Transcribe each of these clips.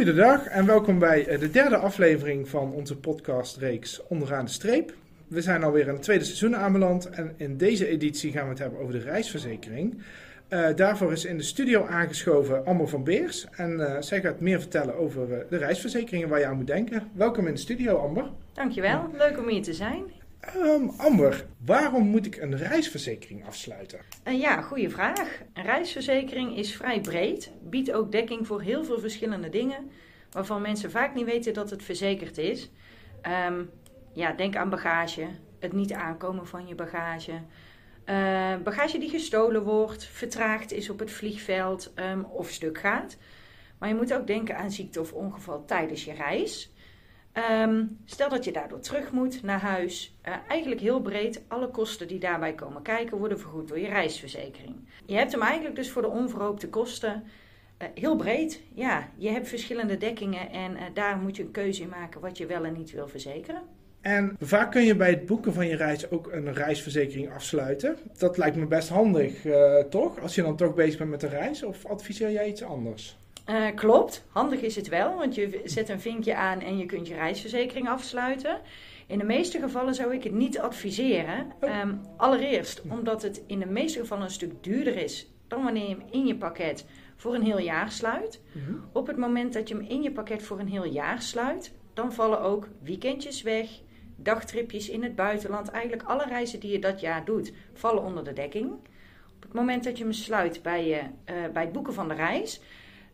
Goedendag en welkom bij eh, de derde aflevering van onze podcastreeks Onderaan de Streep. We zijn alweer in het tweede seizoen aanbeland en in deze editie gaan we het hebben over de reisverzekering. Uh, daarvoor is in de studio aangeschoven Amber van Beers en uh, zij gaat meer vertellen over uh, de reisverzekeringen waar je aan moet denken. Welkom in de studio Amber. Dankjewel, leuk om hier te zijn. Um, Amber, waarom moet ik een reisverzekering afsluiten? Uh, ja, goede vraag. Een reisverzekering is vrij breed, biedt ook dekking voor heel veel verschillende dingen, waarvan mensen vaak niet weten dat het verzekerd is. Um, ja, denk aan bagage, het niet aankomen van je bagage. Uh, bagage die gestolen wordt, vertraagd is op het vliegveld um, of stuk gaat. Maar je moet ook denken aan ziekte of ongeval tijdens je reis. Um, stel dat je daardoor terug moet naar huis. Uh, eigenlijk heel breed, alle kosten die daarbij komen kijken worden vergoed door je reisverzekering. Je hebt hem eigenlijk dus voor de onverhoopte kosten uh, heel breed. Ja, je hebt verschillende dekkingen en uh, daar moet je een keuze in maken wat je wel en niet wil verzekeren. En vaak kun je bij het boeken van je reis ook een reisverzekering afsluiten. Dat lijkt me best handig, toch? Als je dan toch bezig bent met de reis, of adviseer jij iets anders? Uh, klopt, handig is het wel, want je zet een vinkje aan en je kunt je reisverzekering afsluiten. In de meeste gevallen zou ik het niet adviseren. Um, allereerst omdat het in de meeste gevallen een stuk duurder is dan wanneer je hem in je pakket voor een heel jaar sluit. Mm-hmm. Op het moment dat je hem in je pakket voor een heel jaar sluit, dan vallen ook weekendjes weg, dagtripjes in het buitenland. Eigenlijk alle reizen die je dat jaar doet, vallen onder de dekking. Op het moment dat je hem sluit bij, je, uh, bij het boeken van de reis,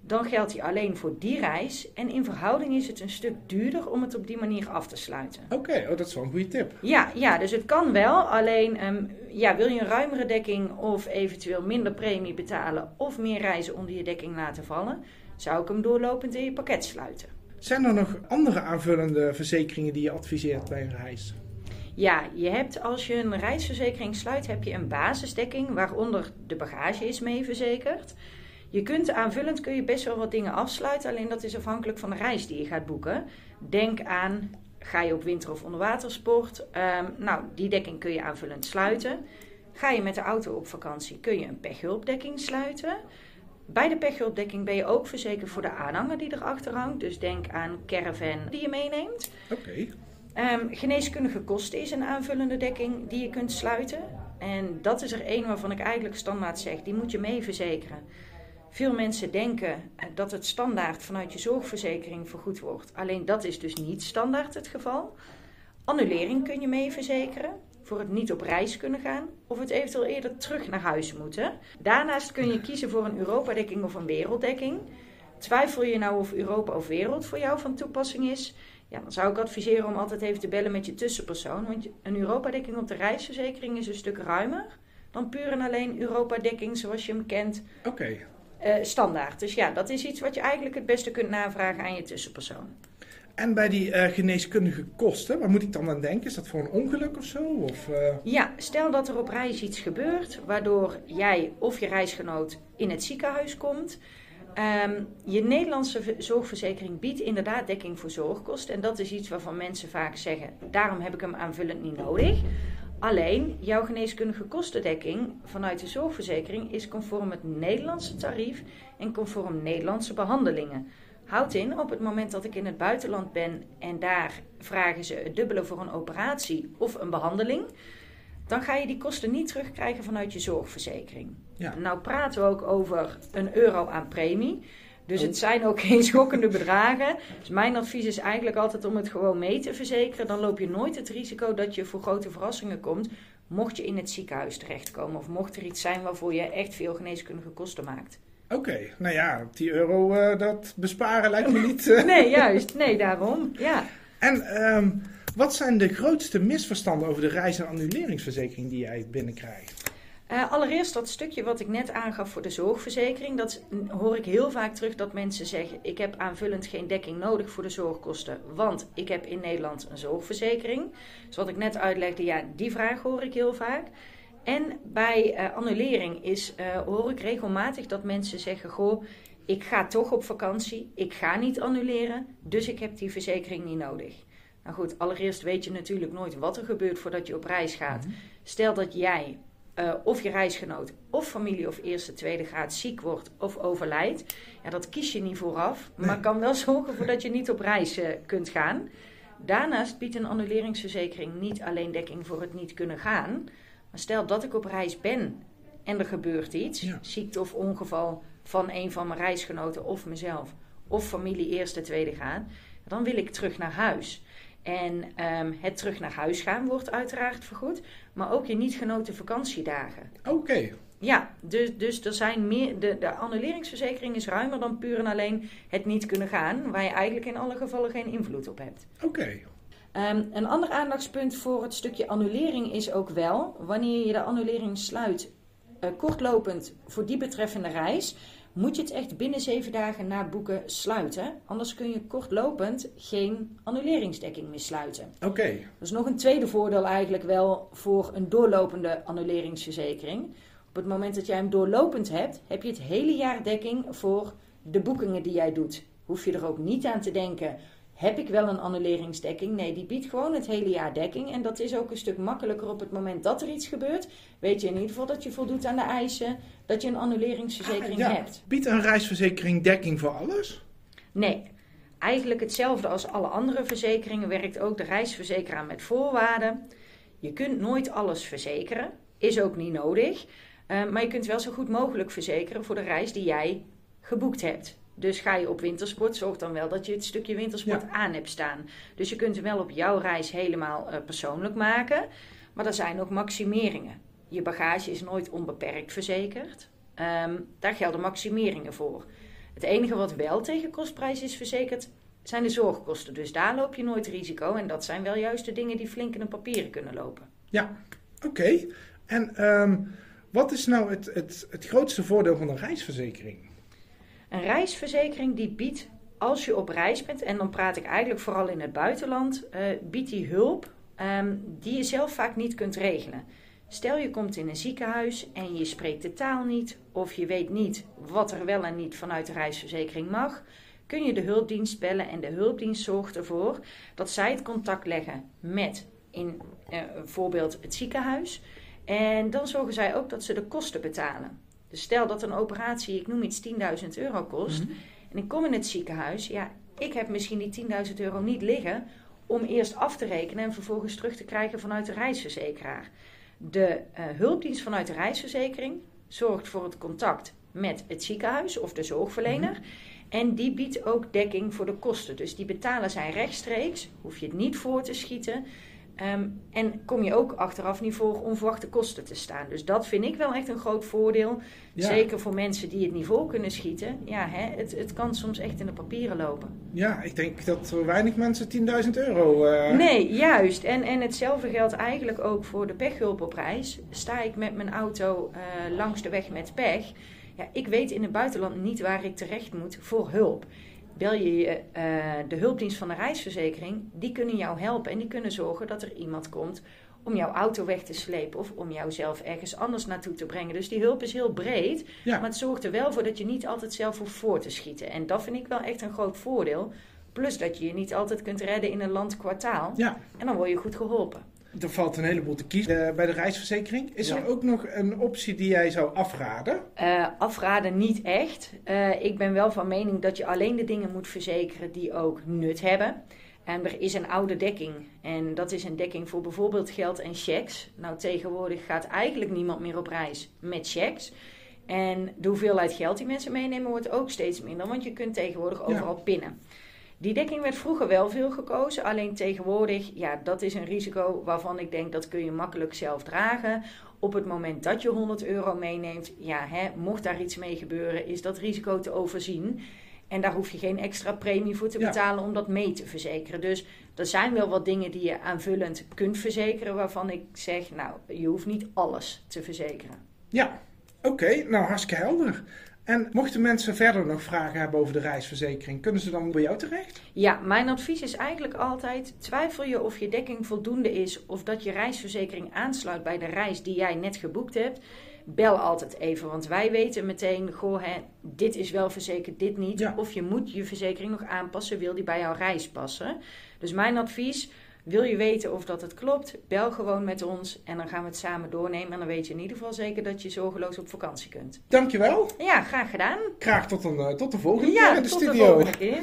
dan geldt hij alleen voor die reis. En in verhouding is het een stuk duurder om het op die manier af te sluiten. Oké, okay, oh, dat is wel een goede tip. Ja, ja dus het kan wel. Alleen um, ja, wil je een ruimere dekking of eventueel minder premie betalen of meer reizen onder je dekking laten vallen, zou ik hem doorlopend in je pakket sluiten. Zijn er nog andere aanvullende verzekeringen die je adviseert bij een reis? Ja, je hebt als je een reisverzekering sluit, heb je een basisdekking waaronder de bagage is mee verzekerd. Je kunt aanvullend kun je best wel wat dingen afsluiten, alleen dat is afhankelijk van de reis die je gaat boeken. Denk aan, ga je op winter- of onderwatersport? Um, nou, die dekking kun je aanvullend sluiten. Ga je met de auto op vakantie, kun je een pechhulpdekking sluiten. Bij de pechhulpdekking ben je ook verzekerd voor de aanhanger die erachter hangt. Dus denk aan caravan die je meeneemt. Oké. Okay. Um, geneeskundige kosten is een aanvullende dekking die je kunt sluiten. En dat is er één waarvan ik eigenlijk standaard zeg, die moet je mee verzekeren. Veel mensen denken dat het standaard vanuit je zorgverzekering vergoed wordt. Alleen dat is dus niet standaard het geval. Annulering kun je mee verzekeren voor het niet op reis kunnen gaan of het eventueel eerder terug naar huis moeten. Daarnaast kun je kiezen voor een Europa-dekking of een werelddekking. Twijfel je nou of Europa of wereld voor jou van toepassing is? Ja, dan zou ik adviseren om altijd even te bellen met je tussenpersoon. Want een Europa-dekking op de reisverzekering is een stuk ruimer dan puur en alleen Europa-dekking zoals je hem kent. Oké. Uh, standaard. Dus ja, dat is iets wat je eigenlijk het beste kunt navragen aan je tussenpersoon. En bij die uh, geneeskundige kosten, waar moet ik dan aan denken? Is dat voor een ongeluk of zo? Of, uh... Ja, stel dat er op reis iets gebeurt waardoor jij of je reisgenoot in het ziekenhuis komt. Um, je Nederlandse zorgverzekering biedt inderdaad dekking voor zorgkosten. En dat is iets waarvan mensen vaak zeggen: daarom heb ik hem aanvullend niet nodig. Alleen, jouw geneeskundige kostendekking vanuit de zorgverzekering is conform het Nederlandse tarief en conform Nederlandse behandelingen. Houdt in, op het moment dat ik in het buitenland ben en daar vragen ze het dubbele voor een operatie of een behandeling, dan ga je die kosten niet terugkrijgen vanuit je zorgverzekering. Ja. Nou praten we ook over een euro aan premie. Dus het zijn ook geen schokkende bedragen. Dus mijn advies is eigenlijk altijd om het gewoon mee te verzekeren. Dan loop je nooit het risico dat je voor grote verrassingen komt. Mocht je in het ziekenhuis terechtkomen of mocht er iets zijn waarvoor je echt veel geneeskundige kosten maakt. Oké, okay, nou ja, die euro uh, dat besparen lijkt me niet. Uh... nee, juist. Nee, daarom. Ja. En um, wat zijn de grootste misverstanden over de reis- en annuleringsverzekering die jij binnenkrijgt? Uh, allereerst dat stukje wat ik net aangaf voor de zorgverzekering. Dat hoor ik heel vaak terug dat mensen zeggen: Ik heb aanvullend geen dekking nodig voor de zorgkosten, want ik heb in Nederland een zorgverzekering. Dus wat ik net uitlegde, ja, die vraag hoor ik heel vaak. En bij uh, annulering is, uh, hoor ik regelmatig dat mensen zeggen: Goh, ik ga toch op vakantie, ik ga niet annuleren, dus ik heb die verzekering niet nodig. Nou goed, allereerst weet je natuurlijk nooit wat er gebeurt voordat je op reis gaat. Mhm. Stel dat jij uh, of je reisgenoot of familie of eerste, tweede graad ziek wordt of overlijdt. Ja, dat kies je niet vooraf, maar kan wel zorgen voor dat je niet op reis uh, kunt gaan. Daarnaast biedt een annuleringsverzekering niet alleen dekking voor het niet kunnen gaan. Maar stel dat ik op reis ben en er gebeurt iets, ziekte of ongeval van een van mijn reisgenoten of mezelf, of familie eerste, tweede graad, dan wil ik terug naar huis. En um, het terug naar huis gaan wordt uiteraard vergoed, maar ook je niet genoten vakantiedagen. Oké. Ja, dus, dus er zijn meer, de, de annuleringsverzekering is ruimer dan puur en alleen het niet kunnen gaan, waar je eigenlijk in alle gevallen geen invloed op hebt. Oké. Ehm, een ander aandachtspunt voor het stukje annulering is ook wel, wanneer je de annulering sluit, uh, kortlopend voor die betreffende reis, moet je het echt binnen zeven dagen na boeken sluiten. Anders kun je kortlopend geen annuleringsdekking meer sluiten. Oké. Dat is nog een tweede voordeel eigenlijk wel voor een doorlopende annuleringsverzekering. Op het moment dat jij hem doorlopend hebt, heb je het hele jaar dekking voor de boekingen die jij doet. Hoef je er ook niet aan te denken heb ik wel een annuleringsdekking? Nee, die biedt gewoon het hele jaar dekking. En dat is ook een stuk makkelijker op het moment dat er iets gebeurt. Weet je in ieder geval dat je voldoet aan de eisen, dat je een annuleringsverzekering ah, ja. hebt. Biedt een reisverzekering dekking voor alles? Nee. Eigenlijk hetzelfde als alle andere verzekeringen werkt ook de reisverzekeraar met voorwaarden. Je kunt nooit alles verzekeren, is ook niet nodig. Uh, maar je kunt wel zo goed mogelijk verzekeren voor de reis die jij geboekt hebt. Dus ga je op wintersport, zorg dan wel dat je het stukje wintersport aan hebt staan. Dus je kunt hem wel op jouw reis helemaal uh, persoonlijk maken. Maar er zijn ook maximeringen. Je bagage is nooit onbeperkt verzekerd. Um, daar gelden maximeringen voor. Het enige wat wel tegen kostprijs is verzekerd, zijn de zorgkosten. Dus daar loop je nooit risico. En dat zijn wel juist de dingen die flink in de papieren kunnen lopen. Ja, oké. En um, wat is nou het, het, het grootste voordeel van een reisverzekering? Een reisverzekering die biedt, als je op reis bent, en dan praat ik eigenlijk vooral in het buitenland, uh, biedt die hulp um, die je zelf vaak niet kunt regelen. Stel je komt in een ziekenhuis en je spreekt de taal niet, of je weet niet wat er wel en niet vanuit de reisverzekering mag, kun je de hulpdienst bellen en de hulpdienst zorgt ervoor dat zij het contact leggen met in uh, voorbeeld het ziekenhuis. En dan zorgen zij ook dat ze de kosten betalen. Dus stel dat een operatie, ik noem iets, 10.000 euro kost. Mhm. En ik kom in het ziekenhuis. Ja, ik heb misschien die 10.000 euro niet liggen om eerst af te rekenen en vervolgens terug te krijgen vanuit de reisverzekeraar. De uh, hulpdienst vanuit de reisverzekering zorgt voor het contact met het ziekenhuis of de zorgverlener. Mhm. En die biedt ook dekking voor de kosten. Dus die betalen zij rechtstreeks, hoef je het niet voor te schieten. Ehm, en kom je ook achteraf niet voor onverwachte kosten te staan. Dus dat vind ik wel echt een groot voordeel. Zeker voor mensen die het niveau kunnen schieten. Ja, hè, het, het kan soms echt in de papieren lopen. Ja, ik denk dat weinig mensen 10.000 euro... Uh... Nee, juist. En, en hetzelfde geldt eigenlijk ook voor de pechhulp op reis. Sta ik met mijn auto uh, langs de weg met pech... Ja, ik weet in het buitenland niet waar ik terecht moet voor hulp bel je uh, de hulpdienst van de reisverzekering. Die kunnen jou helpen en die kunnen zorgen dat er iemand komt om jouw auto weg te slepen of om jou zelf ergens anders naartoe te brengen. Dus die hulp is heel breed, maar het zorgt er wel voor dat je niet altijd zelf hoeft voor te schieten. En dat vind ik wel echt een groot voordeel. Plus dat je je niet altijd kunt redden in een land kwartaal. Ja. En dan word je goed geholpen. Er valt een heleboel te kiezen bij de reisverzekering. Is er ook nog een optie die jij zou afraden? Uh, afraden niet echt. Uh, ik ben wel van mening dat je alleen de dingen moet verzekeren die ook nut hebben. En er is een oude dekking. En dat is een dekking voor bijvoorbeeld geld en checks. Nou, tegenwoordig gaat eigenlijk niemand meer op reis met checks. En de hoeveelheid geld die mensen meenemen wordt ook steeds minder. Want je kunt tegenwoordig overal pinnen. Die dekking werd vroeger wel veel gekozen, alleen tegenwoordig, ja, dat is een risico waarvan ik denk dat kun je makkelijk zelf dragen. Op het moment dat je 100 euro meeneemt, ja, hè, mocht daar iets mee gebeuren, is dat risico te overzien. En daar hoef je geen extra premie voor te betalen om dat mee te verzekeren. Dus er zijn wel wat dingen die je aanvullend kunt verzekeren, waarvan ik zeg, nou, je hoeft niet alles te verzekeren. Ja, oké, nou hartstikke helder. En mochten mensen verder nog vragen hebben over de reisverzekering, kunnen ze dan bij jou terecht? Ja, mijn advies is eigenlijk altijd: twijfel je of je dekking voldoende is of dat je reisverzekering aansluit bij de reis die jij net geboekt hebt. Bel altijd even, want wij weten meteen: goh, hè, dit is wel verzekerd, dit niet. Of je moet je verzekering nog aanpassen, wil die bij jouw reis passen. Dus mijn advies: Wil je weten of dat het klopt? Bel gewoon met ons en dan gaan we het samen doornemen. En dan weet je in ieder geval zeker dat je zorgeloos op vakantie kunt. Dankjewel. Ja, graag gedaan. Graag tot, een, eh, tot de volgende ja, keer in de tot studio. de volgende keer.